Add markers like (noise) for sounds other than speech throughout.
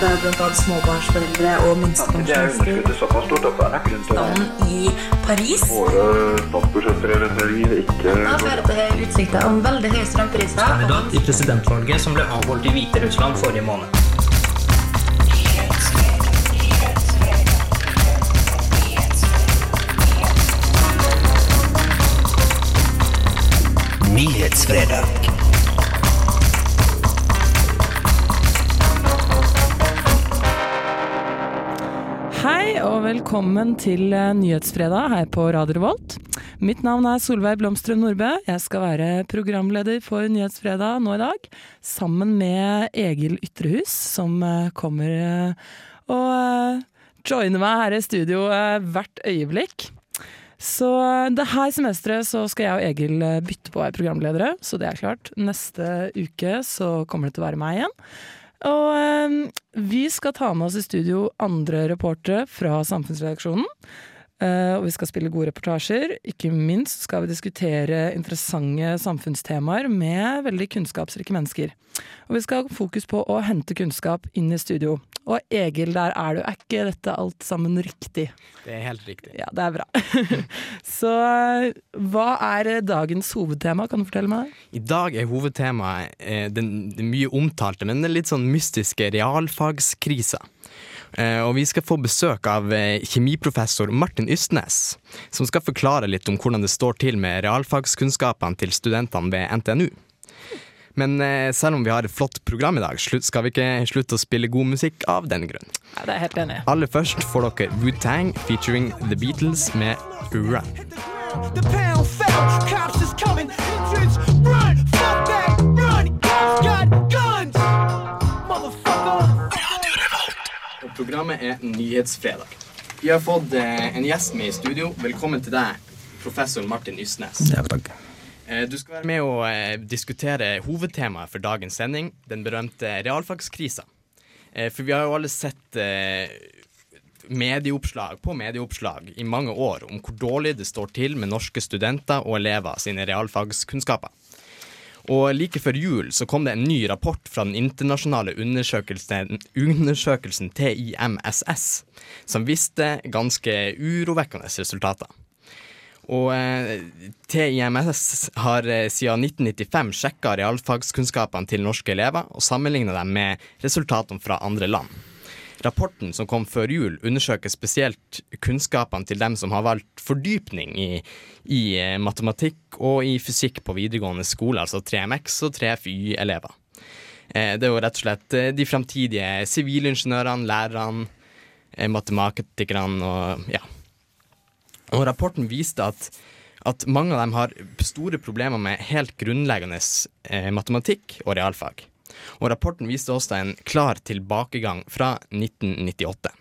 bl.a. småbarnsforeldre og minstepensjonister. er i Paris. våre statsbudsjettprioriteringer ikke Da fører til utsikter om veldig høye strømpriser. Kandidat i presidentvalget som ble avholdt i Hviterussland forrige måned. Nyhetsfredag. Og velkommen til eh, Nyhetsfredag her på Radio Revolt. Mitt navn er Solveig Blomstrøm Nordbø. Jeg skal være programleder for Nyhetsfredag nå i dag, sammen med Egil Ytrehus, som eh, kommer eh, og joiner meg her i studio hvert øyeblikk. Så det her semesteret så skal jeg og Egil bytte på å være programledere, så det er klart. Neste uke så kommer det til å være meg igjen. Og eh, vi skal ta med oss i studio andre reportere fra samfunnsredaksjonen. Eh, og vi skal spille gode reportasjer. Ikke minst skal vi diskutere interessante samfunnstemaer med veldig kunnskapsrike mennesker. Og vi skal ha fokus på å hente kunnskap inn i studio. Og Egil, der er du. Er ikke dette alt sammen riktig? Det er helt riktig. Ja, det er bra. (laughs) Så eh, hva er dagens hovedtema, kan du fortelle meg? I dag er hovedtemaet eh, den, den mye omtalte, men den litt sånn mystiske realfagskrisa. Eh, og vi skal få besøk av eh, kjemiprofessor Martin Ystnes, som skal forklare litt om hvordan det står til med realfagskunnskapene til studentene ved NTNU. Men eh, selv om vi har et flott program i dag, skal vi ikke slutte å spille god musikk av den grunn. Ja, det er helt enig. Aller først får dere Wu-Tang featuring The Beatles med Run. The pound fell, cops is coming, run, programmet er Nyhetsfredag. Vi har fått eh, en gjest med i studio. Velkommen til deg, professor Martin Ysnes. Eh, du skal være med å eh, diskutere hovedtemaet for dagens sending, den berømte realfagskrisa. Eh, for vi har jo alle sett eh, medieoppslag på medieoppslag i mange år om hvor dårlig det står til med norske studenter og elever sine realfagskunnskaper. Og like før jul så kom det en ny rapport fra den internasjonale undersøkelsen, undersøkelsen TIMSS, som viste ganske urovekkende resultater. Og eh, TIMS har eh, siden 1995 sjekka realfagskunnskapene til norske elever og sammenligna dem med resultatene fra andre land. Rapporten som kom før jul, undersøker spesielt kunnskapene til dem som har valgt fordypning i, i eh, matematikk og i fysikk på videregående skole, altså 3MX og 3FY-elever. Eh, det er jo rett og slett eh, de framtidige sivilingeniørene, lærerne, matematikerne og ja. Og rapporten viste at, at mange av dem har store problemer med helt grunnleggende matematikk og realfag. Og rapporten viste også en klar tilbakegang fra 1998.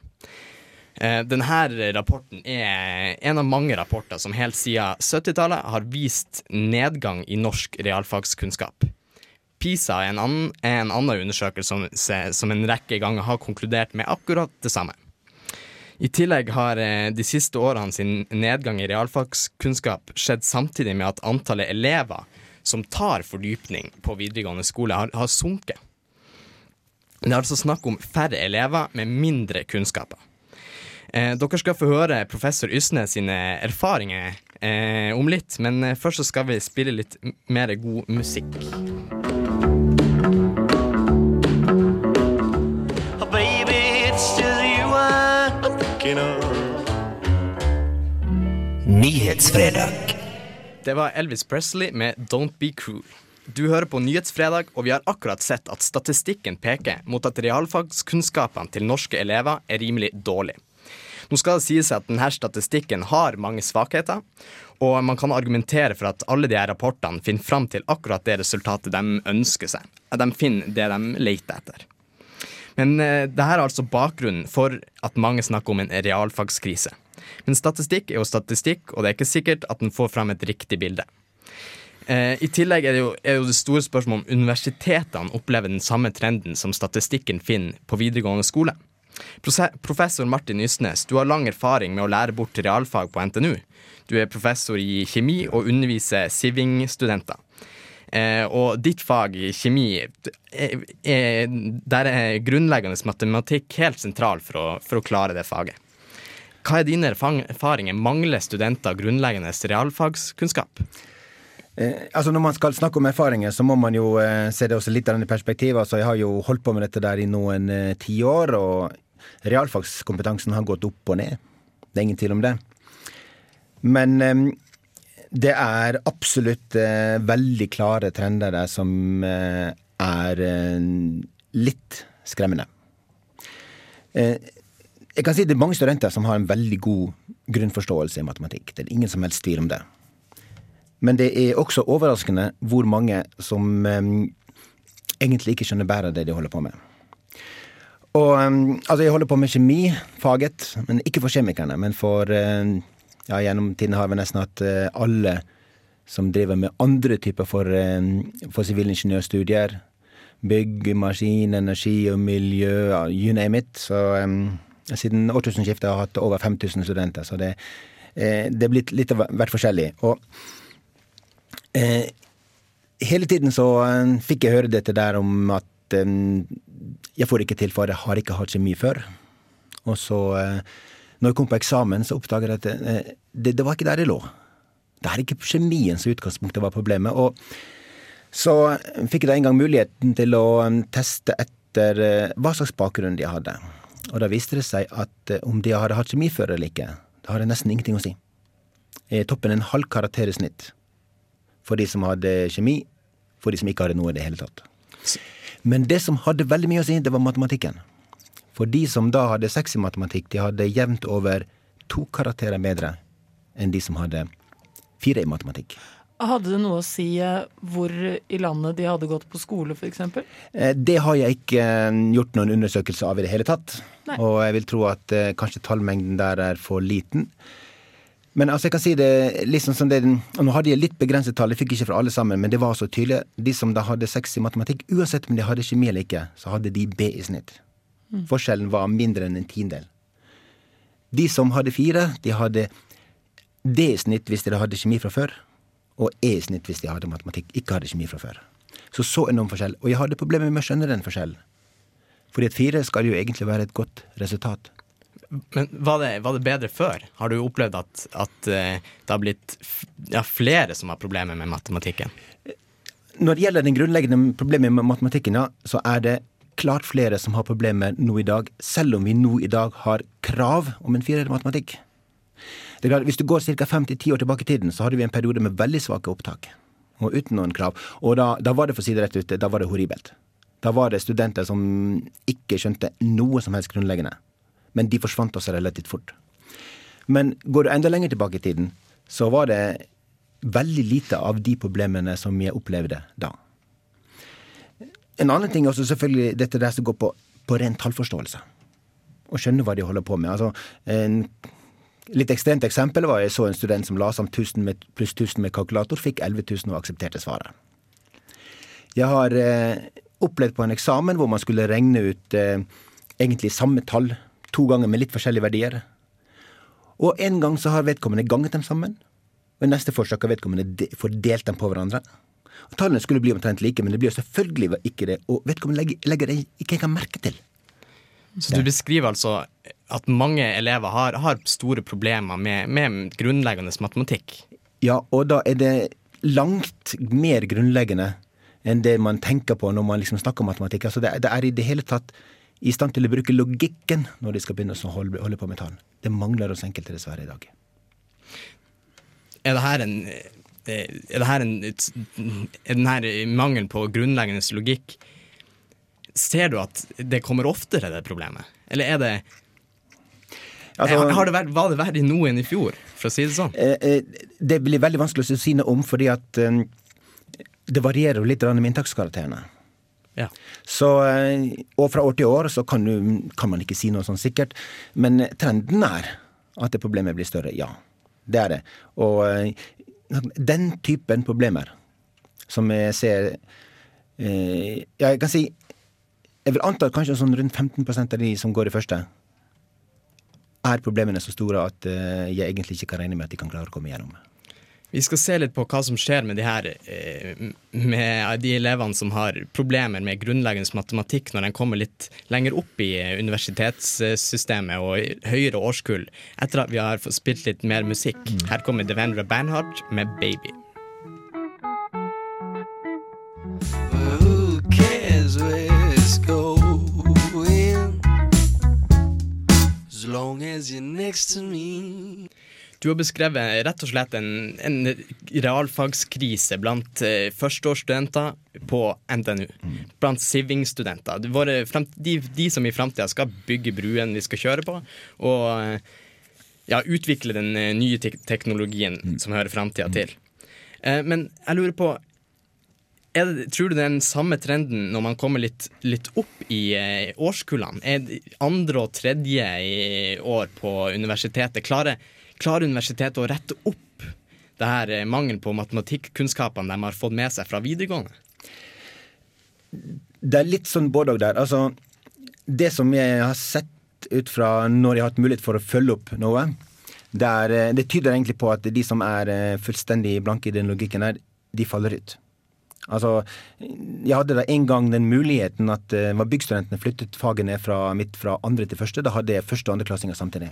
Eh, denne rapporten er en av mange rapporter som helt siden 70-tallet har vist nedgang i norsk realfagskunnskap. PISA er en annen, er en annen undersøkelse som, som en rekke ganger har konkludert med akkurat det samme. I tillegg har eh, de siste årene sin nedgang i realfagskunnskap skjedd samtidig med at antallet elever som tar fordypning på videregående skole, har, har sunket. Det er altså snakk om færre elever med mindre kunnskaper. Eh, dere skal få høre professor Ysnes sine erfaringer eh, om litt, men eh, først så skal vi spille litt mer god musikk. Oh, baby, it's just you I'm. Nyhetsfredag. Det var Elvis Presley med Don't Be Cruel. Du hører på Nyhetsfredag, og vi har akkurat sett at statistikken peker mot at realfagskunnskapene til norske elever er rimelig dårlig. Nå skal det sies at denne statistikken har mange svakheter, og man kan argumentere for at alle de her rapportene finner fram til akkurat det resultatet de ønsker seg. At de finner det de leter etter. Men eh, dette er altså bakgrunnen for at mange snakker om en realfagskrise. Men statistikk er jo statistikk, og det er ikke sikkert at den får fram et riktig bilde. Eh, I tillegg er det, jo, er det store spørsmålet om universitetene opplever den samme trenden som statistikken finner på videregående skole. Professor Martin Ysnes, du har lang erfaring med å lære bort realfag på NTNU. Du er professor i kjemi og underviser Siving-studenter. Eh, og ditt fag, kjemi, er, der er grunnleggende matematikk helt sentral for å, for å klare det faget. Hva er dine erfaringer? Mangler studenter grunnleggende realfagskunnskap? Eh, altså Når man skal snakke om erfaringer, så må man jo eh, se det også litt av denne perspektivet. Altså, jeg har jo holdt på med dette der i noen eh, tiår, og realfagskompetansen har gått opp og ned. Det er ingen tvil om det. Men eh, det er absolutt eh, veldig klare trender der som eh, er litt skremmende. Eh, jeg kan si Det er mange studenter som har en veldig god grunnforståelse i matematikk. Det er ingen som helst tvil om det. Men det er også overraskende hvor mange som um, egentlig ikke skjønner bare det de holder på med. Og um, altså, jeg holder på med kjemifaget, men ikke for kjemikerne. Men for eh, ja, gjennom tiden har vi nesten hatt uh, alle som driver med andre typer for, for sivilingeniørstudier. Bygg, maskin, energi og miljø, you name it. Så eh, siden årtusenskiftet har hatt over 5000 studenter, så det, eh, det er blitt litt av hvert forskjellig. Og eh, hele tiden så eh, fikk jeg høre dette der om at eh, jeg får ikke til, for jeg har ikke hatt kjemi før. Og så, eh, når jeg kom på eksamen, så oppdaget jeg at eh, det, det var ikke der det lå. Det er ikke kjemien som utgangspunktet var problemet. Og så fikk jeg da en gang muligheten til å teste etter hva slags bakgrunn de hadde. Og da viste det seg at eh, om de hadde hatt kjemifører eller ikke, det hadde nesten ingenting å si. I toppen en halv karakter i snitt for de som hadde kjemi, for de som ikke hadde noe i det hele tatt. Men det som hadde veldig mye å si, det var matematikken. For de som da hadde seks i matematikk, de hadde jevnt over to karakterer bedre enn de som hadde fire i matematikk. Hadde det noe å si eh, hvor i landet de hadde gått på skole, f.eks.? Eh, Det har jeg ikke eh, gjort noen undersøkelse av i det hele tatt. Nei. Og jeg vil tro at kanskje tallmengden der er for liten. Men altså, jeg kan si det liksom som det og Nå hadde jeg litt begrenset tall, jeg fikk ikke fra alle sammen, men det var så tydelig. De som da hadde seks i matematikk, uansett om de hadde kjemi eller ikke, så hadde de B i snitt. Forskjellen var mindre enn en tiendedel. De som hadde fire, de hadde D i snitt hvis de hadde kjemi fra før, og E i snitt hvis de hadde matematikk, ikke hadde kjemi fra før. Så så enorm forskjell. Og jeg hadde problemer med å skjønne den forskjellen. Fordi at fire skal jo egentlig være et godt resultat. Men var det, var det bedre før? Har du opplevd at, at eh, det har blitt ja, flere som har problemer med matematikken? Når det gjelder den grunnleggende problemet med matematikken, ja, så er det klart flere som har problemer nå i dag, selv om vi nå i dag har krav om en firer i matematikk. Klart, Hvis du går ca. fem til ti år tilbake i tiden, så hadde vi en periode med veldig svake opptak. Og uten noen krav. Og da, da var det for å si det rett ut, da var det horribelt. Da var det studenter som ikke skjønte noe som helst grunnleggende. Men de forsvant også relativt fort. Men går du enda lenger tilbake i tiden, så var det veldig lite av de problemene som jeg opplevde da. En annen ting er også selvfølgelig dette der som går på, på ren tallforståelse. Å skjønne hva de holder på med. Altså, en litt ekstremt eksempel var jeg så en student som la sammen 1000 med, pluss 1000 med kalkulator, fikk 11 000 og aksepterte svaret. Jeg har eh, opplevd på en eksamen hvor man skulle regne ut eh, egentlig samme tall to ganger med litt forskjellige verdier. Og en gang så har vedkommende ganget dem sammen, og i neste forsøk har vedkommende de fordelt dem på hverandre. Og Tallene skulle bli omtrent like, men det blir jo selvfølgelig ikke det, og vedkommende legger, legger det ikke engang merke til. Så du beskriver altså at mange elever har, har store problemer med, med grunnleggende matematikk. Ja, og da er det langt mer grunnleggende enn det man tenker på når man liksom snakker om matematikk. Altså det, det er i det hele tatt i stand til å bruke logikken når de skal begynne å holde, holde på med tall. Det mangler hos enkelte dessverre i dag. Er det her en er det her en, er den her mangelen på grunnleggende logikk Ser du at det kommer oftere, det problemet? Eller er det Altså- har, har det vært, Var det verre nå enn i fjor, for å si det sånn? Eh, eh, Det blir veldig vanskelig å si noe om, fordi at eh, det varierer jo litt med inntakskarakterene. Ja. Så, eh, og fra år til år så kan, du, kan man ikke si noe sånn sikkert. Men trenden er at det problemet blir større. Ja, det er det. Og eh, den typen problemer som jeg ser eh, jeg kan si Jeg vil anta kanskje sånn rundt 15 av de som går i første, er problemene så store at eh, jeg egentlig ikke kan regne med at de kan klare å komme gjennom. Vi skal se litt på hva som skjer med de her eh, med de elevene som har problemer med grunnleggende matematikk når de kommer litt lenger opp i eh, universitetssystemet og høyere årskull, etter at vi har spilt litt mer musikk. Her kommer Devendra Bernhard med 'Baby'. As you're next to me. Du har beskrevet rett og slett en, en realfagskrise blant eh, førsteårsstudenter på NTNU. Blant Siving-studenter. De, de som i framtida skal bygge bruen vi skal kjøre på, og eh, ja, utvikle den eh, nye tek teknologien som hører framtida til. Eh, men jeg lurer på det, Tror du det er den samme trenden når man kommer litt, litt opp i eh, årskullene? Er andre og tredje i år på universitetet Klarer, klarer universitetet å rette opp det her eh, mangelen på matematikkunnskapene de har fått med seg fra videregående? Det er litt sånn både og der. Altså, det som jeg har sett ut fra når jeg har hatt mulighet for å følge opp noe, det, er, eh, det tyder egentlig på at de som er fullstendig blanke i den logikken her, de faller ut. Altså, jeg hadde da en gang den muligheten at uh, var byggstudentene flyttet fagene fra mitt fra andre til første. Da hadde jeg første- og andreklassinger samtidig.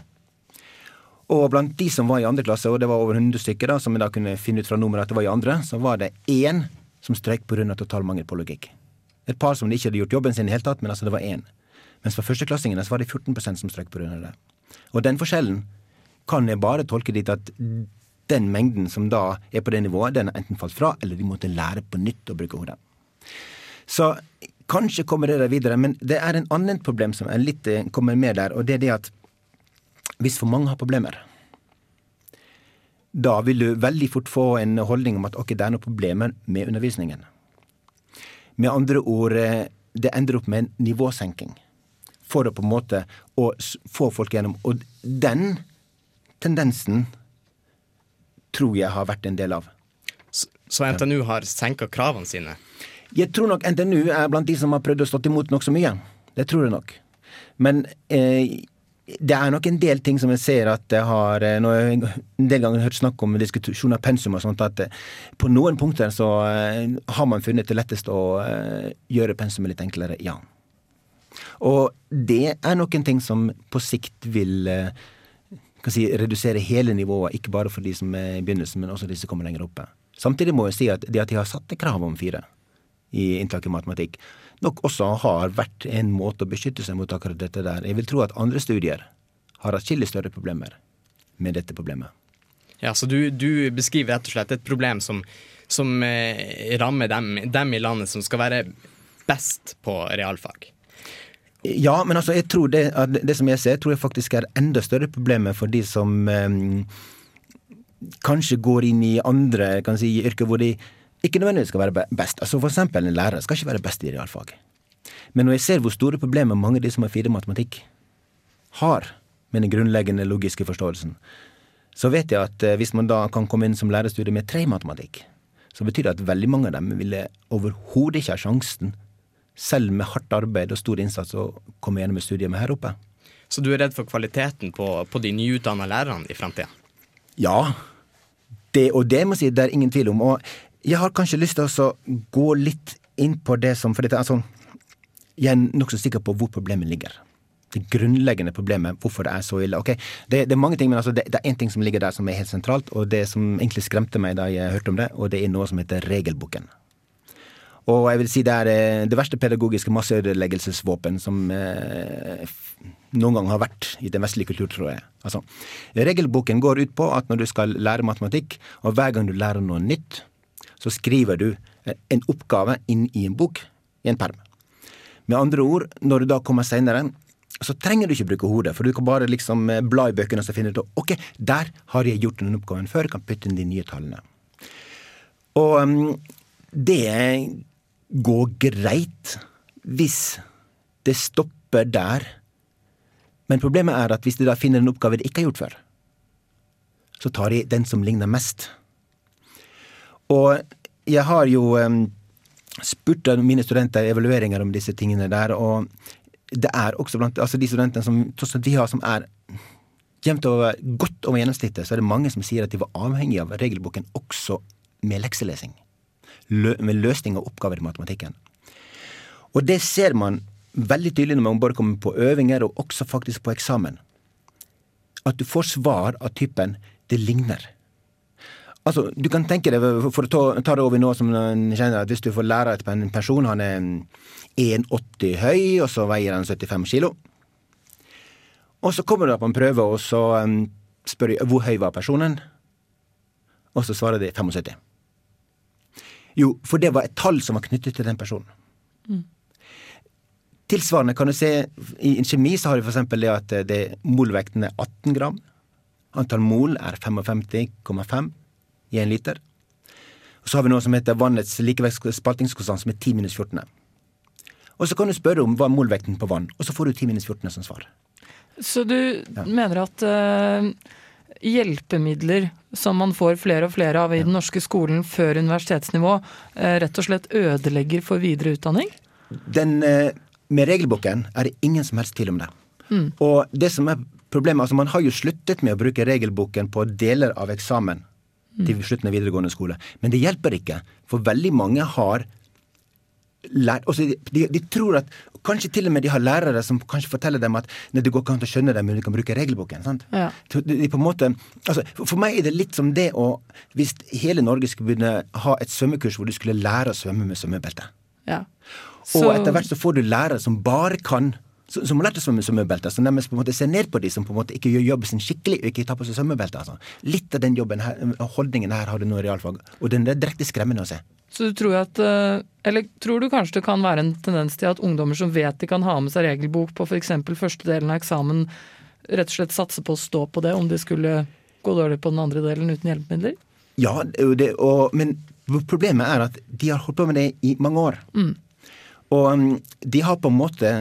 Og blant de som var i andre klasse, og det var over 100 stykker, da, som jeg da kunne finne ut fra nummeret at det var i andre, så var det én som strøyk pga. total mangel på logikk. Et par som ikke hadde gjort jobben sin i det hele tatt, men altså det var én. Mens for førsteklassingene så var det 14% som strøk pga. det. Og den forskjellen kan jeg bare tolke dit at den mengden som da er på det nivået, den har enten falt fra, eller de måtte lære på nytt å bruke hodet. Så kanskje kommer det der videre, men det er en annen problem som er litt, eh, kommer med der, og det er det at hvis for mange har problemer, da vil du veldig fort få en holdning om at ok, det er noen problemer med undervisningen. Med andre ord, eh, det ender opp med en nivåsenking. For å på en måte å få folk gjennom. Og den tendensen tror jeg har vært en del av. Så, så NTNU har senka kravene sine. Jeg tror nok NTNU er blant de som har prøvd å stå imot nokså mye. Det tror jeg nok. Men eh, det er nok en del ting som jeg ser at jeg har nå har jeg en del ganger hørt snakk om diskusjon av pensum og sånt, at eh, på noen punkter så eh, har man funnet det lettest å eh, gjøre pensumet litt enklere, ja. Og det er nok en ting som på sikt vil eh, si, redusere hele nivået, ikke bare for de som er i begynnelsen, men også de som kommer lenger oppe. Samtidig må jeg si at det at de har satt et krav om fire i inntak i matematikk, nok også har vært en måte å beskytte seg mot akkurat dette der. Jeg vil tro at andre studier har atskillig større problemer med dette problemet. Ja, Så du, du beskriver rett og slett et problem som, som eh, rammer dem, dem i landet som skal være best på realfag. Ja, men altså, jeg tror det, det som jeg ser, tror jeg faktisk er enda større problemet for de som eh, kanskje går inn i andre kan si, yrker hvor de ikke nødvendigvis skal være best. Altså For eksempel en lærer skal ikke være best i realfag. Men når jeg ser hvor store problemer mange av de som har fire matematikk, har med den grunnleggende logiske forståelsen, så vet jeg at eh, hvis man da kan komme inn som lærerstudie med tre matematikk, så betyr det at veldig mange av dem ville overhodet ikke ha sjansen, selv med hardt arbeid og stor innsats, å komme gjennom et studium her oppe. Så du er redd for kvaliteten på, på de nyutdanna lærerne i framtida? Ja, det, og det må jeg si, det er ingen tvil om. Og jeg har kanskje lyst til å gå litt inn på det som For dette sånn Jeg er nokså sikker på hvor problemet ligger. Det grunnleggende problemet, hvorfor det er så ille. Okay, Det, det er mange ting, men altså det, det er én ting som ligger der som er helt sentralt, og det som egentlig skremte meg da jeg hørte om det, og det er noe som heter regelboken. Og jeg vil si det er eh, det verste pedagogiske masseødeleggelsesvåpen som eh, noen gang har vært i den vestlige kultur, tror jeg. Altså, regelboken går ut på at når du skal lære matematikk, og hver gang du lærer noe nytt, så skriver du eh, en oppgave inn i en bok, i en perm. Med andre ord, når du da kommer seinere, så trenger du ikke bruke hodet, for du kan bare liksom eh, bla i bøkene og så finne ut ok, der har jeg gjort den oppgaven før, kan putte inn de nye tallene. Og um, det går greit hvis det stopper der. Men problemet er at hvis de da finner en oppgave de ikke har gjort før, så tar de den som ligner mest. Og jeg har jo spurt mine studenter evalueringer om disse tingene der, og det er også blant altså de studentene som, tross alt vi har, som er jevnt over, godt over gjennomsnittet, så er det mange som sier at de var avhengig av regelboken også med lekselesing. Med løsning av oppgaver i matematikken. Og det ser man veldig tydelig når man både kommer på øvinger, og også faktisk på eksamen. At du får svar av typen 'det ligner'. Altså, du kan tenke deg, For å ta, det over nå som en kjenner, at hvis du får lære et en person Han er 1,80 høy, og så veier han 75 kilo. Og så kommer du på en prøve, og så spør de hvor høy var personen. Og så svarer de 75. Jo, for det var et tall som var knyttet til den personen. Tilsvarende kan du se i en kjemi så har du eksempel det at det, molvekten er 18 gram. Antall mol er 55,5 i en liter. Og så har vi noe som heter vannets likevektsspaltingskonstant, som er 10 minus 14. Og så kan du spørre om hva er molvekten på vann, og så får du 10 minus 14 som svar. Så du mener at eh, hjelpemidler som man får flere og flere av i den norske skolen før universitetsnivå, eh, rett og slett ødelegger for videre utdanning? Den, eh, med regelboken er det ingen som helst tvil om det. Og det som er problemet, altså man har jo sluttet med å bruke regelboken på deler av eksamen til slutten av videregående skole. Men det hjelper ikke, for veldig mange har lært altså de, de, tror at Kanskje til og med de har lærere som kanskje forteller dem at nei, det går ikke an å skjønne dem, men du kan bruke regelboken. sant? Ja. De, de måte, altså, for- meg er det litt som det å Hvis hele Norge skulle begynne ha et svømmekurs hvor du skulle lære å svømme med svømmebelte. Ja. Og etter hvert så får du lærere som bare kan som som har lært å svømme med svømmebelte, som nærmest på en måte ser ned på de som på en måte ikke gjør jobben sin skikkelig og ikke tar på seg svømmebelte. Altså. Litt av den jobben her, holdningen her har du nå i realfag, og den er direkte skremmende å se. Så du tror at eh, Eller tror du kanskje det kan være en tendens til at ungdommer som vet de kan ha med seg regelbok på f.eks. første delen av eksamen, rett og slett satser på å stå på det om de skulle gå dårlig på den andre delen uten hjelpemidler? Ja, det og, men problemet er at de har holdt på med det i mange år. Og um, de har på en måte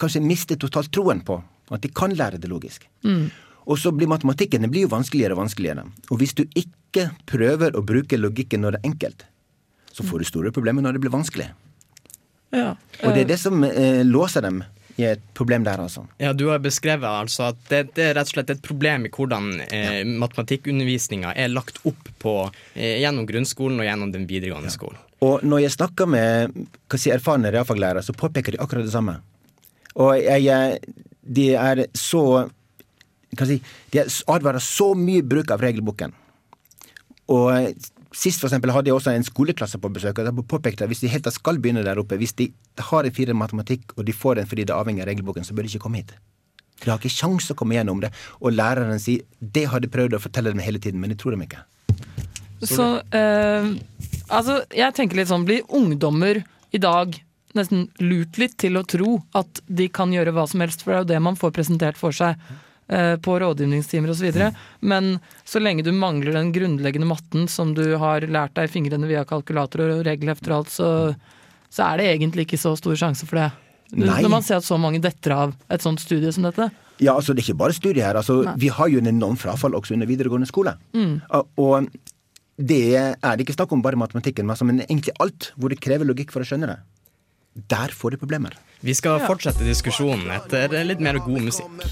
kanskje mistet totalt troen på at de kan lære det logisk. Og så blir matematikken det blir jo vanskeligere og vanskeligere. Og hvis du ikke prøver å bruke logikken når det er enkelt, så får du store problemer når det blir vanskelig. Ja. Og det er det som eh, låser dem i et problem der, altså. Ja, Du har beskrevet altså at det, det er rett og slett et problem i hvordan eh, matematikkundervisninga er lagt opp på, eh, gjennom grunnskolen og gjennom den videregående skolen. Og når jeg snakker med hva si, erfarne realfaglærere, så påpeker de akkurat det samme. Og jeg, jeg, de er så hva si, De er- advarer så mye bruk av regelboken. Og eh, Sist for eksempel, hadde jeg også en skoleklasse på besøk. og jeg påpekte at Hvis de helt skal begynne der oppe, hvis de har en fire matematikk, og de får den fordi det er avhengig av regelboken, så bør de ikke komme hit. De har ikke sjanse å komme gjennom det. Og læreren sier det har de prøvd å fortelle dem hele tiden, men de tror dem ikke. Så eh, altså, jeg tenker litt sånn, blir ungdommer i dag nesten lurt litt til å tro at de kan gjøre hva som helst, for det er jo det man får presentert for seg på rådgivningstimer osv. Men så lenge du mangler den grunnleggende matten som du har lært deg i fingrene via kalkulator og regelhefter og alt, så, så er det egentlig ikke så stor sjanse for det. Nei. Når man ser at så mange detter av et sånt studie som dette. Ja, altså Det er ikke bare studie her. altså Vi har jo en enorm frafall også under videregående skole. Og, og det er det ikke snakk om bare matematikken, men egentlig alt hvor det krever logikk for å skjønne det. Der får du problemer. Vi skal fortsette diskusjonen etter litt mer god musikk.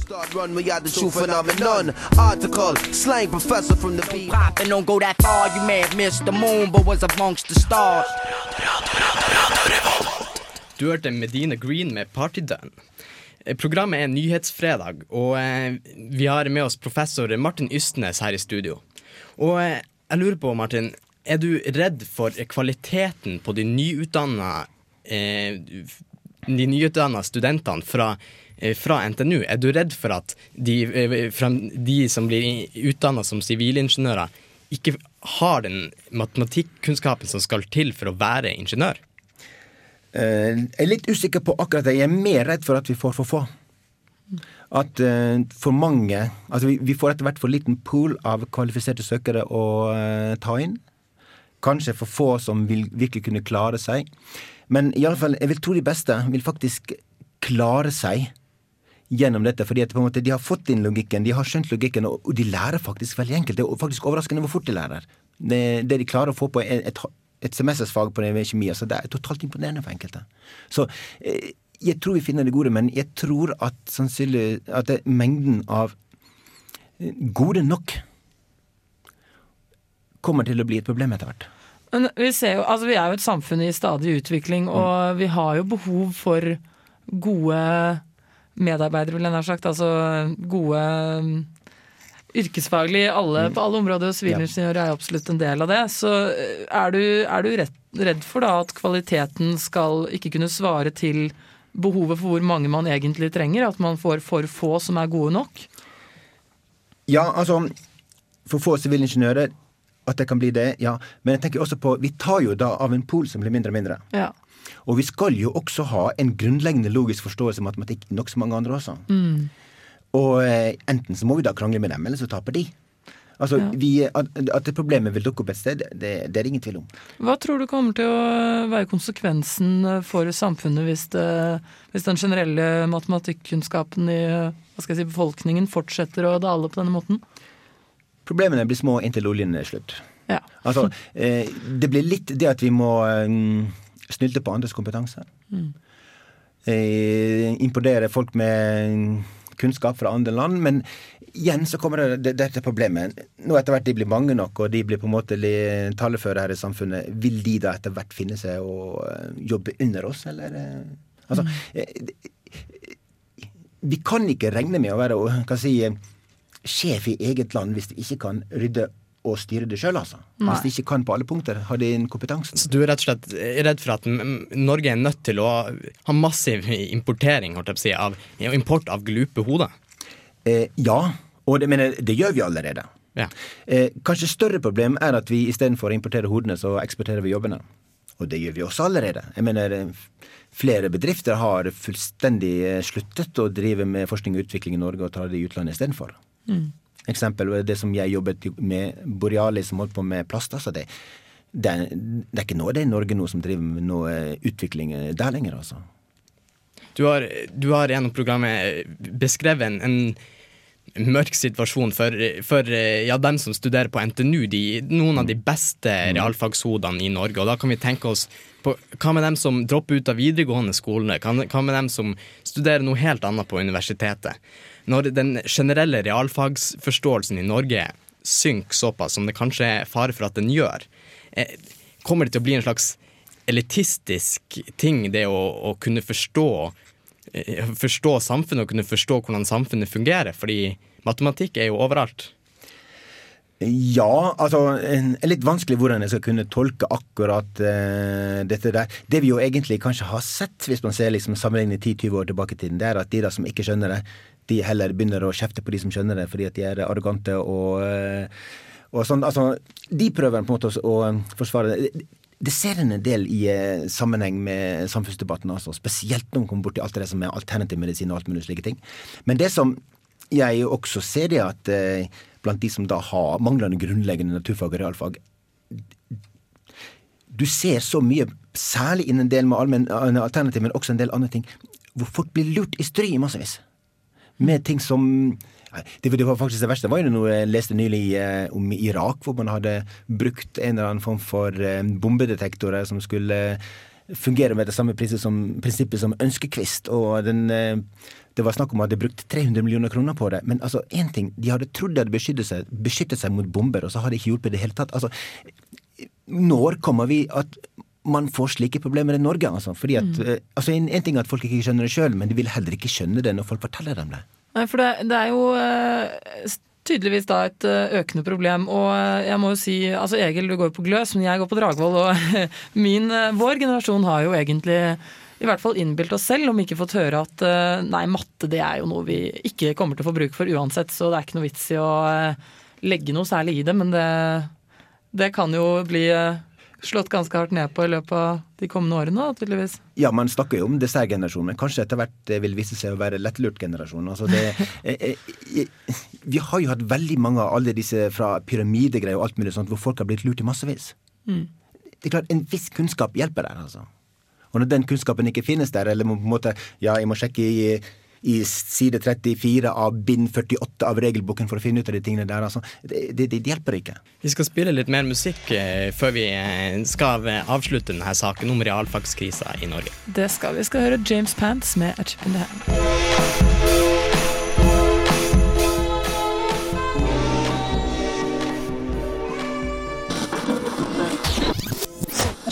Start run, we got the true phenomenon. Article, slang professor from the beat. Poppin', don't go that far. You may have missed the moon, but was amongst the stars. Du hørte Medina Green med Party Done. Programmet er Nyhetsfredag, og eh, vi har med oss professor Martin Ystnes her i studio. Og eh, jeg lurer på, Martin, er du redd for kvaliteten på de nyutdanna eh, de nyutdanna studentene fra, eh, fra NTNU? Er du redd for at de, eh, de som blir utdanna som sivilingeniører, ikke har den matematikkunnskapen som skal til for å være ingeniør? Eh, Jeg er litt usikker på akkurat det. Jeg er mer redd for at vi får for få. At for mange Altså vi, får etter hvert for liten pool av kvalifiserte søkere å ta inn. Kanskje for få som vil virkelig kunne klare seg. Men i alle fall, jeg vil tro de beste vil faktisk klare seg gjennom dette. fordi at på en måte de har fått inn logikken, de har skjønt logikken, og de lærer faktisk veldig enkelt. Det er faktisk overraskende hvor fort de lærer. Det, det de klarer å få på et, et, semestersfag på det kjemi, altså det er totalt imponerende for enkelte. Så eh, jeg tror vi finner det gode, men jeg tror at sannsynlig at det, mengden av gode nok kommer til å bli et problem etter hvert. Men vi, ser jo, altså vi er jo et samfunn i stadig utvikling, og vi har jo behov for gode medarbeidere, vil jeg nær sagt. Altså gode mm, yrkesfaglig alle, på alle områder, og sivilingeniører er absolutt en del av det. Så eh, er du, er du redd, redd for da at kvaliteten skal ikke kunne svare til behovet for hvor mange man egentlig trenger? At man får for få som er gode nok? Ja, altså For få sivilingeniører, at det kan bli det, ja. Men jeg tenker også på Vi tar jo da av en pol som blir mindre og mindre. Ja. Og vi skal jo også ha en grunnleggende logisk forståelse av matematikk, nokså mange andre også. Mm. Og eh, enten så må vi da krangle med dem, eller så taper de. Altså, Ja. vi, at, at det problemet vil dukke opp et sted, det, det er det ingen tvil om. Hva tror du kommer til å være konsekvensen for samfunnet hvis, det, hvis den generelle matematikkunnskapen i si, befolkningen fortsetter å dale på denne måten? Problemene blir små inntil oljen er slutt. Ja. Altså, eh, det blir litt det at vi må eh, snylte på andres kompetanse. Mm. Eh, imponere folk med kunnskap fra andre land. Men igjen så kommer det, det, dette problemet. Nå etter hvert de blir mange nok, og de blir på en måte taleføre her i samfunnet, vil de da etter hvert finne seg å eh, jobbe under oss, eller? Altså, eh, vi kan ikke regne med å være å, kan si, sjef i eget land hvis de ikke kan rydde og styre det sjøl, altså. Nei. Hvis de ikke kan på alle punkter, har de den kompetansen. Så du er rett og slett redd for at Norge er nødt til å ha massiv importering holdt jeg på å si, av import av glupe hoder? Eh, ja, og det, mener, det gjør vi allerede. Ja. Eh, kanskje større problem er at vi istedenfor å importere hodene, så eksporterer vi jobbene. Og det gjør vi også allerede. Jeg mener, Flere bedrifter har fullstendig eh, sluttet å drive med forskning og utvikling i Norge og tar det i utlandet istedenfor. Mm. Eksempel det som jeg jobbet med Borealis, som holdt på med plast. altså det, det, er, det er ikke noe det er Norge nå som driver med noe eh, utvikling eh, der lenger, altså. Du har, du har gjennom programmet beskrevet en, en mørk situasjon for, for ja, dem som studerer på NTNU, de, noen av de beste realfagshodene i Norge. Og da kan vi tenke oss på hva med dem som dropper ut av videregående skolene? Hva med dem som studerer noe helt annet på universitetet? Når den generelle realfagsforståelsen i Norge synker såpass som det kanskje er fare for at den gjør, eh, kommer det til å bli en slags elitistisk ting, det å, å kunne forstå eh, forstå samfunnet og kunne forstå hvordan samfunnet fungerer, fordi matematikk er jo overalt. Ja, altså det er litt vanskelig hvordan jeg skal kunne tolke akkurat uh, dette der. Det vi jo egentlig kanskje har sett, hvis man ser liksom sammenlignet 10-20 år tilbake i tiden, det er at de da som ikke skjønner det, de heller begynner å kjefte på de som skjønner det, fordi at de er arrogante og, eh, og sånn. Altså, de prøver på en måte å forsvare det. Det ser en del i eh, sammenheng med samfunnsdebatten, altså, spesielt når man kommer borti alt det som er alternativ medisin og alt mulig slike ting. Men det som jeg også ser, det at eh, blant de som da har manglende grunnleggende naturfag og realfag, du ser så mye, særlig innen en del med allmenn eh, alternativ, men også en del andre ting, hvor folk blir lurt i stry massevis. Med ting som det, det var faktisk det verste. Det var jo noe jeg leste nylig eh, om Irak, hvor man hadde brukt en eller annen form for eh, bombedetektorer som skulle fungere med det samme som, prinsippet som ønskekvist. Og den, eh, det var snakk om at de brukte 300 millioner kroner på det. Men altså, én ting, de hadde trodd de hadde beskyttet seg, beskyttet seg mot bomber, og så har det ikke hjulpet i det hele tatt. Altså, når kommer vi at man får slike problemer i Norge? Altså, fordi at, Mm. eh, altså en, en ting er at folk ikke skjønner det sjøl, men de vil heller ikke skjønne det når folk forteller dem det. Nei, for det, det er jo eh, tydeligvis da et eh, økende problem. Og eh, jeg må jo si, altså Egil du går på Gløs, men jeg går på Dragvoll. Og (laughs) min, vår generasjon har jo egentlig i hvert fall innbilt oss selv, om vi ikke fått høre at nei, matte det er jo noe vi ikke kommer til å få bruk for uansett, så det er ikke noe vits i å legge noe særlig i det. Men det, det kan jo bli slått ganske hardt ned på i løpet av de kommende årene, tydeligvis. Ja, man snakker jo om dessertgenerasjonen, men kanskje etter hvert vil vise seg å være lettlurt generasjon. Altså det, (laughs) eh, eh, vi har jo hatt veldig mange av alle disse fra pyramidegreier og alt mulig sånt, hvor folk har blitt lurt i massevis. Mm. Det er klart, En viss kunnskap hjelper der, altså. Og når den kunnskapen ikke finnes der, eller på en måte Ja, jeg må sjekke i, i side 34 av bind 48 av regelboken for å finne ut av de tingene der. Altså. Det, det, det, hjelper ikke. Vi skal spille litt mer musikk eh, før vi eh, skal eh, avslutte denne saken om realfagskrisa i Norge. Det skal vi. Vi skal høre James Pants med A Chip in the Hand.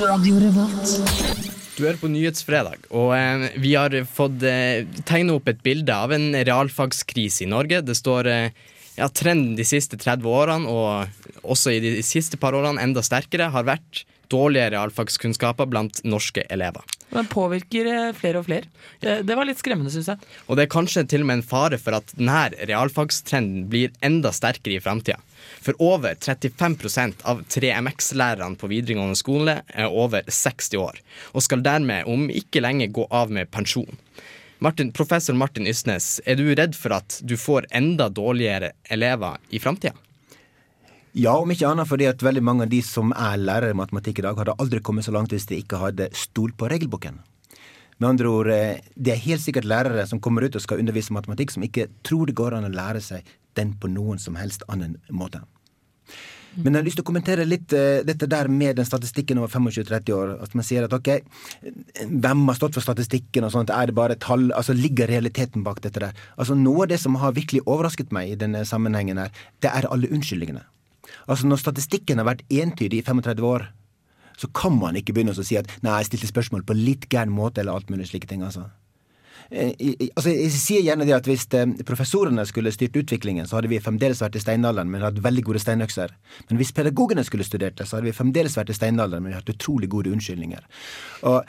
Radio Revolt. Du hører på Nyhetsfredag, og eh, vi har fått eh, tegne opp et bilde av en realfagskrise i Norge. Det står eh, ja, trenden de siste 30 årene, og også i de siste par årene enda sterkere, har vært dårlige realfagskunnskaper blant norske elever. Den påvirker eh, flere og flere. Det, det var litt skremmende, syns jeg. Og det er kanskje til og med en fare for at denne realfagstrenden blir enda sterkere i framtida. For over 35% av 3MX-lærerne på videregående skole er over 60 år, og skal dermed om ikke lenge gå av med pensjon. Martin, professor Martin Ysnes, er du redd for at du får enda dårligere elever i framtida? Ja, om ikke annet fordi at veldig mange av de som er lærere i matematikk i dag, hadde aldri kommet så langt hvis de ikke hadde stolt på regelboken. Med andre ord, eh, det er helt sikkert lærere som kommer ut og skal undervise matematikk, som ikke tror det går an å lære seg den på noen som helst annen måte. Men jeg har lyst til å kommentere litt uh, dette der med den statistikken over 25-30 år. At man sier at ok, hvem har stått for statistikken og sånt, er det bare tall? Altså ligger realiteten bak dette der? Altså Noe av det som har virkelig overrasket meg i denne sammenhengen her, det er alle unnskyldningene. Altså Når statistikken har vært entydig i 35 år, så kan man ikke begynne å si at nei, jeg stilte spørsmål på litt gæren måte, eller alt mulig slike ting. altså. Eh, altså, jeg sier gjerne det at Hvis eh, professorene skulle styrt utviklingen, så hadde vi fremdeles vært i steinalderen, men hatt veldig gode steinøkser. Men hvis pedagogene skulle studert det, så hadde vi fremdeles vært i steinalderen, men hatt utrolig gode unnskyldninger. Og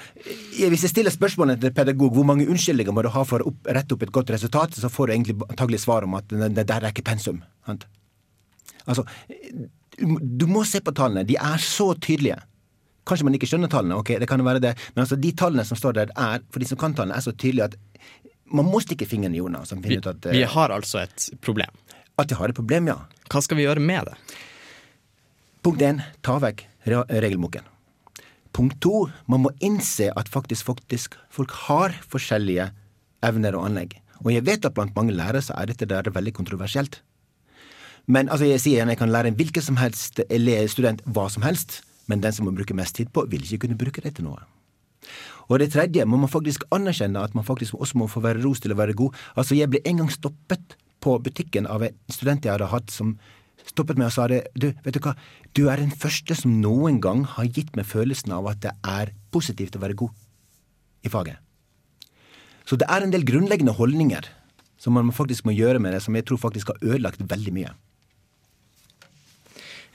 Hvis jeg stiller spørsmålet til en pedagog hvor mange unnskyldninger må du ha for å opp, rette opp et godt resultat, så får du egentlig antagelig svar om at det, der er ikke pensum. Sant? Altså, du må se på tallene. De er så tydelige. Kanskje man ikke skjønner tallene, ok, det kan jo være det, men altså de tallene som står der, er, for de som kan tallene, er så tydelige at man må stikke fingeren i jorda. Som finner Vi, ut at, eh, vi har altså et problem. at vi har et problem, ja. Hva skal vi gjøre med det? Punkt én, ta vekk re- regelboken. Punkt to, man må innse at faktisk, faktisk folk har forskjellige evner og anlegg. Og jeg vet at blant mange lærere så er dette der veldig kontroversielt. Men altså, jeg sier igjen, jeg kan lære en hvilken som helst ele- student hva som helst, men den som må bruke mest tid på, vil ikke kunne bruke det til noe. Og det tredje, må man faktisk anerkjenne at man faktisk også må få være ros til å være god. Altså, jeg ble en gang stoppet på butikken av en student jeg hadde hatt, som stoppet meg og sa det, du, vet du hva, du er den første som noen gang har gitt meg følelsen av at det er positivt å være god i faget. Så det er en del grunnleggende holdninger som man faktisk må gjøre med det, som jeg tror faktisk har ødelagt veldig mye.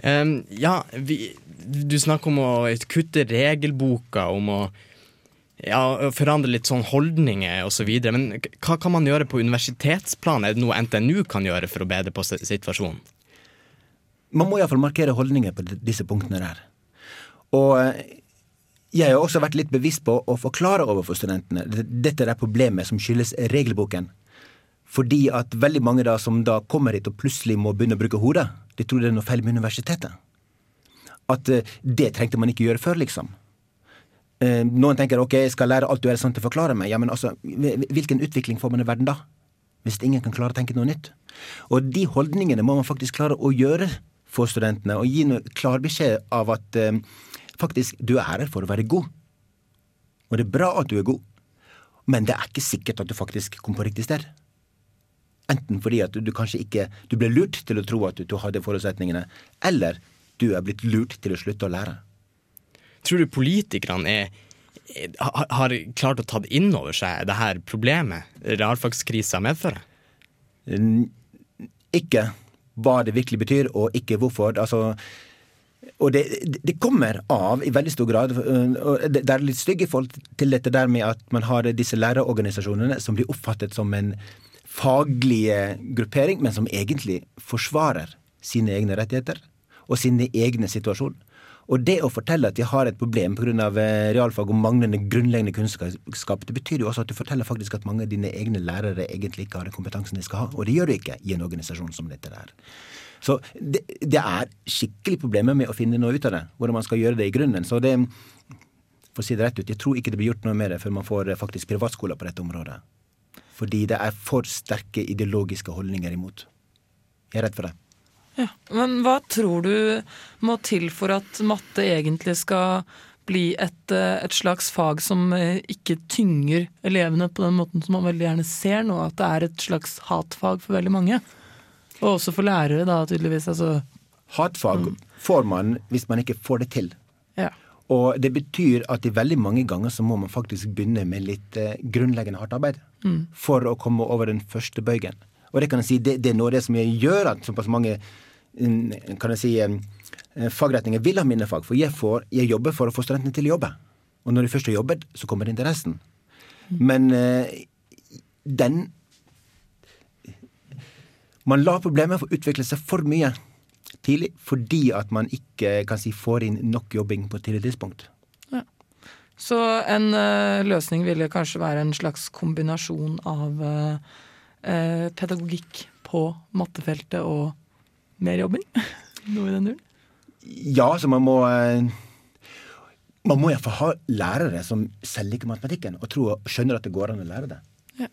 Ehm, ja, vi, du snakker om å kutte regelboka, om å ja, forandre litt sånn holdninger osv. Men hva kan man gjøre på universitetsplan? Er det noe NTNU kan gjøre for å bedre på situasjonen? Man må iallfall markere holdninger på disse punktene der. Og eh, jeg har også vært litt bevisst på å forklare overfor studentene dette der problemet som skyldes regelboken. Fordi at veldig mange da som da kommer hit og plutselig må begynne å bruke hodet, de tror det er noe feil med universitetet. At eh, det trengte man ikke gjøre før, liksom. Eh, Noen tenker ok, jeg skal lære alt du er sant til å forklare meg. Ja, men altså, hvilken utvikling får man i verden da? Hvis ingen kan klare å tenke noe nytt. Og de holdningene må man faktisk klare å gjøre for studentene, og gi noe klar beskjed av at eh, faktisk, du er her for å være god. Og det er bra at du er god, men det er ikke sikkert at du faktisk kom på riktig sted. Enten fordi at du, du kanskje ikke Du ble lurt til å tro at du, du hadde forutsetningene, eller du er blitt lurt til å slutte å lære. Tror du politikerne er, har- har klart å ta inn over seg det her problemet realfagskrisa medfører? Ikke hva det virkelig betyr, og ikke hvorfor. Altså, og det, det kommer av i veldig stor grad øh, og Det er litt stygge forhold til dette der med at man har disse lærerorganisasjonene som blir oppfattet som en faglig gruppering, men som egentlig forsvarer sine egne rettigheter og sine egne situasjon. Og det å fortelle at de har et problem pga. realfag og manglende grunnleggende kunnskap, det betyr jo også at du forteller faktisk at mange av dine egne lærere egentlig ikke har den kompetansen de skal ha. Og det gjør du ikke i en organisasjon som dette der. Så det, det er skikkelig problemer med å finne noe ut av det, hvordan man skal gjøre det i grunnen. Så det, for å si det rett ut, jeg tror ikke det blir gjort noe med det før man får eh, faktisk privatskoler på dette området. Fordi det er for sterke ideologiske holdninger imot. Jeg er redd for det. Ja. Men hva tror du må til for at matte egentlig skal bli et, eh, et slags fag som eh, ikke tynger elevene på den måten som man veldig gjerne ser nå, at det er et slags hatfag for veldig mange? Og også for lærere, da, tydeligvis. Altså, Hatfag får man hvis man ikke får det til. ja. Og det betyr at i veldig mange ganger så må man faktisk begynne med litt eh, grunnleggende hardt arbeid Mm. for å komme over den første bøygen. Og det kan jeg si, det, det er noe av det som gjør at såpass mange mm, kan jeg si, eh, fagretninger vil ha mine fag. For jeg, får, jeg jobber for å få studentene til å jobbe. Og når de først har jobbet, så kommer interessen. Men eh, den Man lar problemet få utvikle seg for mye tidlig fordi at man ikke kan si, får inn nok jobbing på et tidlig tidspunkt. Så en uh, løsning ville kanskje være en slags kombinasjon av uh, uh, pedagogikk på mattefeltet og mer jobbing? (laughs) Noe i den duren? Ja, så man må Man må iallfall ha lærere som selger ikke matematikken, og tror skjønner at det går an å lære det.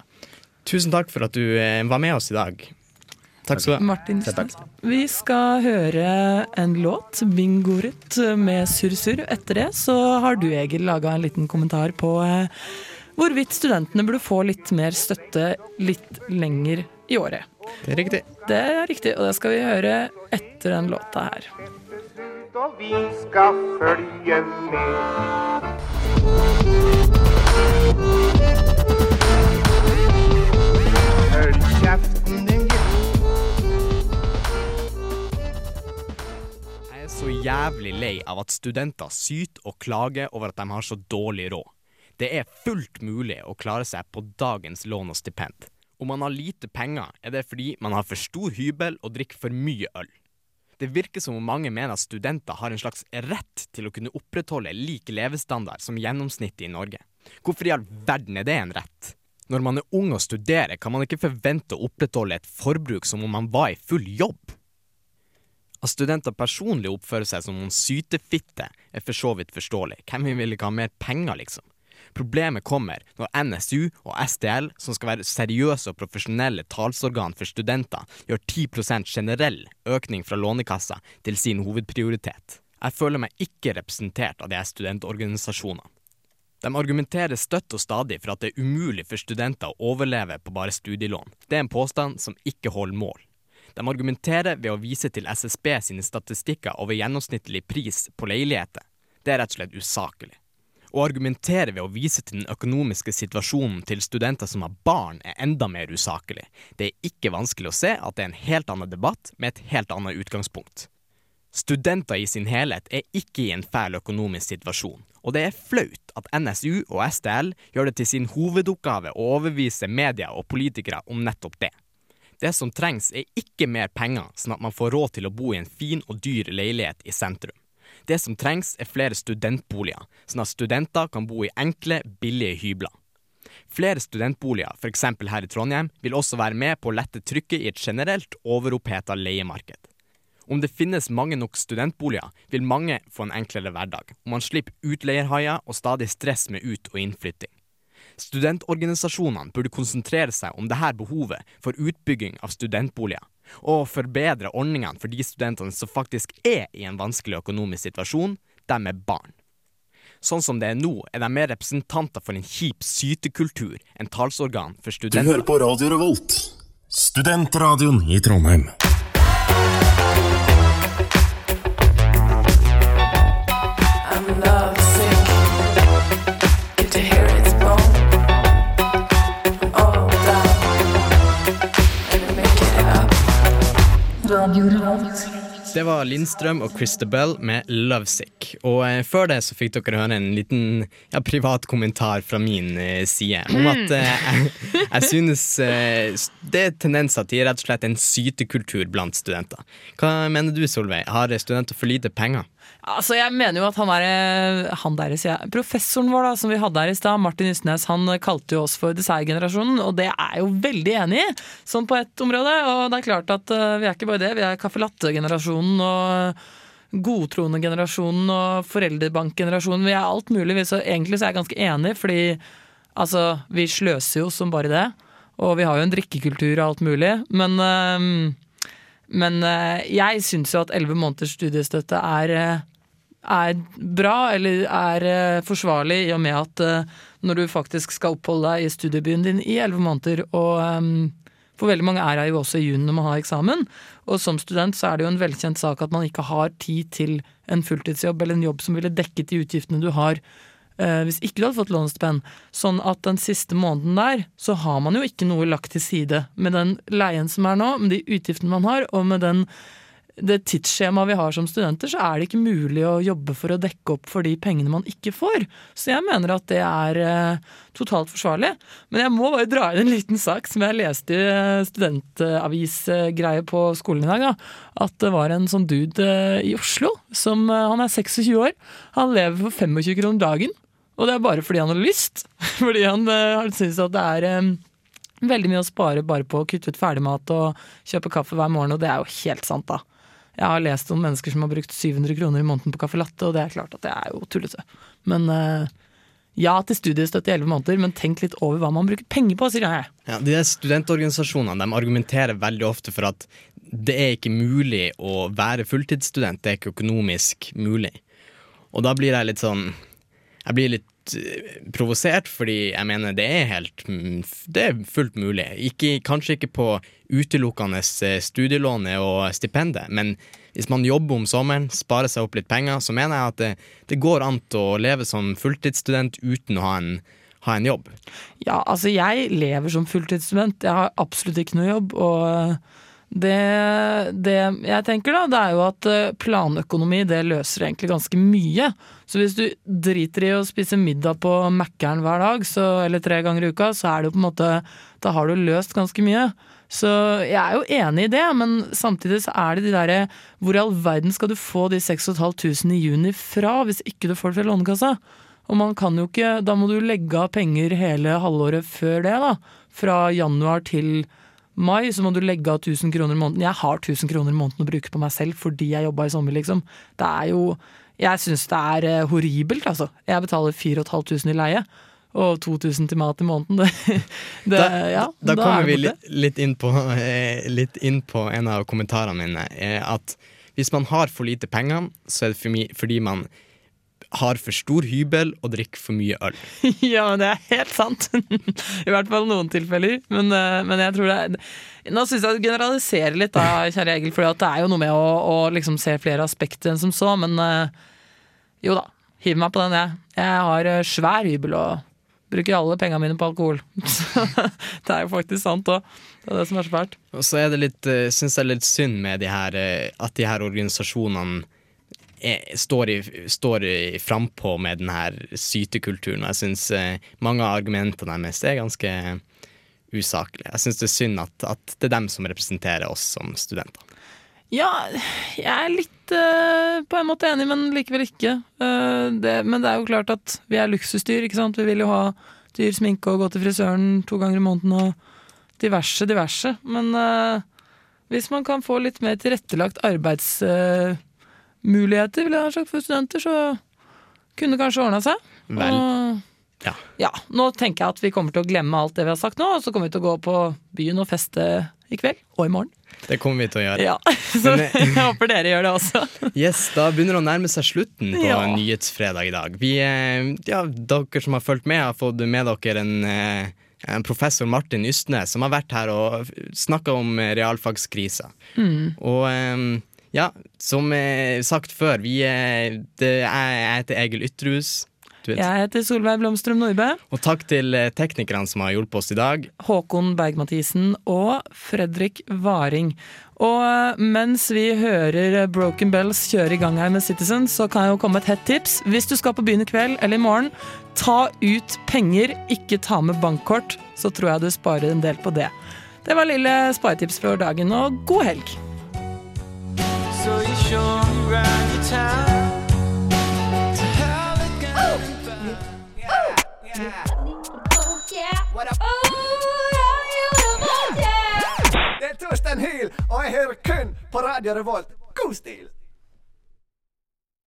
Tusen takk for at du var med oss i dag. Takk skal du ha. Martin Stad. Vi skal høre en låt, 'Bingorut', med Surr Surr. Etter det så har du, Egil, laga en liten kommentar på eh, hvorvidt studentene burde få litt mer støtte litt lenger i året. Det er riktig. Det er riktig, og det skal vi høre etter den låta her. Og vi skal følge med. Så jævlig lei av at studenter syter og klager over at de har så dårlig råd. Det er fullt mulig å klare seg på dagens lån og stipend. Om man har lite penger, er det fordi man har for stor hybel og drikker for mye øl. Det virker som om mange mener at studenter har en slags rett til å kunne opprettholde lik levestandard som gjennomsnittet i Norge. Hvorfor i all verden er det en rett? Når man er ung og studerer, kan man ikke forvente å opprettholde et forbruk som om man var i full jobb. At studenter personlig oppfører seg som noen sytefitte, er for så vidt forståelig. Hvem vil ikke ha mer penger, liksom? Problemet kommer når NSU og SDL, som skal være seriøse og profesjonelle talsorgan for studenter, gjør 10% generell økning fra Lånekassa til sin hovedprioritet. Jeg føler meg ikke representert av de studentorganisasjonene. De argumenterer støtt og stadig for at det er umulig for studenter å overleve på bare studielån. Det er en påstand som ikke holder mål. De argumenterer ved å vise til SSB sine statistikker over gjennomsnittlig pris på leiligheter. Det er rett og slett usaklig. Å argumentere ved å vise til den økonomiske situasjonen til studenter som har barn, er enda mer usaklig. Det er ikke vanskelig å se at det er en helt annen debatt med et helt annet utgangspunkt. Studenter i sin helhet er ikke i en fæl økonomisk situasjon, og det er flaut at NSU og SDL gjør det til sin hovedoppgave å overbevise media og politikere om nettopp det. Det som trengs er ikke mer penger, sånn at man får råd til å bo i en fin og dyr leilighet i sentrum. Det som trengs er flere studentboliger, sånn at studenter kan bo i enkle, billige hybler. Flere studentboliger, f.eks. her i Trondheim, vil også være med på å lette trykket i et generelt overoppheta leiemarked. Om det finnes mange nok studentboliger, vil mange få en enklere hverdag, og man slipper utleierhaier og stadig stress med ut- og innflytting. Studentorganisasjonene burde konsentrere seg om dette behovet for utbygging av studentboliger, og forbedre ordningene for de studentene som faktisk er i en vanskelig økonomisk situasjon, de med barn. Sånn som det er nå, er de mer representanter for en kjip sytekultur enn talsorgan for studenter. Du hører på Radio Revolt, studentradioen i Trondheim. Radio Revolt. Det var Lindstrøm og Christabel med 'Lovesick'. Og eh, før det så fikk dere høre en liten ja, privat kommentar fra min eh, side om at eh, jeg, jeg synes eh, det er tendenser til rett og slett en sytekultur blant studenter. Hva mener du, Solveig? Har studenter for lite penger? Altså, jeg mener jo at han der, han der jeg, professoren vår da, som vi hadde her i stad, Martin Ysnes, han kalte jo oss for dessertgenerasjonen, og det er jeg jo veldig enig i, sånn på ett område. Og det er klart at uh, vi er ikke bare det, vi er caffè latte-generasjonen og godtroende generasjonen og foreldrebank-generasjonen. Vi er alt mulig, så egentlig så er jeg ganske enig, fordi altså, vi sløser jo som bare det. Og vi har jo en drikkekultur og alt mulig, men eh, men eh, jeg syns jo at elleve måneders studiestøtte er, eh, er bra, eller er eh, forsvarlig, i og med at når du faktisk skal oppholde deg i studiebyen din i elleve måneder og For veldig mange er det jo også i juni når man har eksamen. Og som student så er det jo en velkjent sak at man ikke har tid til en fulltidsjobb eller en jobb som ville dekket de utgiftene du har hvis ikke du hadde fått lånestipend. Sånn at den siste måneden der, så har man jo ikke noe lagt til side. Med den leien som er nå, med de utgiftene man har, og med den, det tidsskjemaet vi har som studenter, så er det ikke mulig å jobbe for å dekke opp for de pengene man ikke får. Så jeg mener at det er eh, totalt forsvarlig. Men jeg må bare dra inn en liten sak som jeg leste i eh, studentavisgreie på skolen i dag. Da. At det var en sånn dude eh, i Oslo som eh, Han er 26 år. Han lever for 25 kroner dagen. Og det er bare fordi han har lyst. (laughs) Fordi han han syns at det er um, veldig mye å spare bare på å kutte ut ferdigmat og kjøpe kaffe hver morgen, og det er jo helt sant, da. Jeg har lest om mennesker som har brukt 700 kroner i måneden på caffè latte, og det er klart at det er jo tullete. Men uh, ja til studiestøtte i elleve måneder, men tenk litt over hva man bruker penger på, sier jeg. Ja, de studentorganisasjonene de argumenterer veldig ofte for at det er ikke mulig å være fulltidsstudent, det er ikke økonomisk mulig. Og da blir jeg litt sånn Jeg blir litt eh, provosert, fordi jeg mener det er helt mm, Det er fullt mulig. Ikke, kanskje ikke på utelukkende eh, studielånet og stipendet, men hvis man jobber om sommeren, sparer seg opp litt penger, så mener jeg at det, det går an å leve som fulltidsstudent uten å ha en, ha en jobb. Ja, altså jeg lever som fulltidsstudent. Jeg har absolutt ikke noe jobb. Og det, det jeg tenker da, det er jo at eh, planøkonomi det løser egentlig ganske mye. Så hvis du driter i å spise middag på Mækkern hver dag, så, eller tre ganger i uka, så er det jo på en måte Da har du løst ganske mye. Så jeg er jo enig i det, men samtidig så er det de derre Hvor i all verden skal du få de 6500 i juni fra, hvis ikke du får det fra Lånekassa? Og man kan jo ikke Da må du legge av penger hele halvåret før det, da. Fra januar til mai så må du legge av 1000 kroner i måneden. Jeg har 1000 kroner i måneden å bruke på meg selv fordi jeg jobba i sommer, liksom. Det er jo Jeg syns det er eh, horribelt, altså. Jeg betaler 4500 i leie. Og 2000 til mat i måneden. (laughs) Det, det, Da, ja, da, da, kommer vi litt, litt, inn på, eh, litt inn på en av kommentarene mine. Eh, at hvis man har for lite penger, så er det fordi man har for stor hybel og drikker for mye øl. (laughs) Ja, men det er helt sant. (laughs) I hvert fall noen tilfeller. Men, eh, men jeg tror det er Nå syns jeg du generaliserer litt, da, kjære Egil, for det er jo noe med å, å liksom se flere aspekter enn som så. Men eh, jo da, hiv meg på den, jeg. Jeg har eh, svær hybel og bruker alle pengene mine på alkohol. (laughs) Det er jo faktisk sant òg. Det er det som er så fælt. Og så er det litt, synes jeg er litt synd med de her, at de her organisasjonene står, i, står frampå med den her sytekulturen. Og Jeg syns eh, mange av argumentene deres er ganske usaklige. Jeg syns det er synd at, at det er dem som representerer oss som studenter. Ja, jeg er litt uh, på en måte enig, men likevel ikke. Uh, det, men det er jo klart at vi er luksusdyr, ikke sant. Vi vil jo ha dyr sminke og gå til frisøren to ganger i måneden og diverse, diverse. Men uh, hvis man kan få litt mer tilrettelagt arbeidsmuligheter, vil jeg ha sagt, for studenter, så kunne det kanskje ordna seg. Vel, Og- ja. ja, nå tenker jeg at vi kommer til å glemme alt det vi har sagt nå, og så kommer vi til å gå på byen og feste i kveld og i morgen. Det kommer vi til å gjøre. Ja, (laughs) Så eh, jeg håper dere gjør det også. (laughs) Yes, Da begynner det å nærme seg slutten på Ja. Nyhetsfredag i dag. Vi, eh, ja, dere som har fulgt med, har fått med dere en, eh, en professor Martin Ystnes som har vært her og snakka om realfagskrisa. Mm. Og ja, som eh, sagt før, vi, eh, det er, jeg heter Egil Ytterhus. Jeg heter Solveig Blomstrøm Nordbø. Og takk til eh, teknikerne som har hjulpet oss i dag. Håkon Berg-Mathisen og Fredrik Varing. Og mens vi hører Broken Bells kjøre i gang her med Citizen, så kan jeg jo komme et hett tips. Hvis du skal på byen i kveld eller i morgen, ta ut penger, ikke ta med bankkort. Så tror jeg du sparer en del på det. Det var lille sparetips for dagen, og god helg! So you show me around your town. To hell again. Det er Torstein Hyl, og jeg hører kun på Radio Revolt. God stil!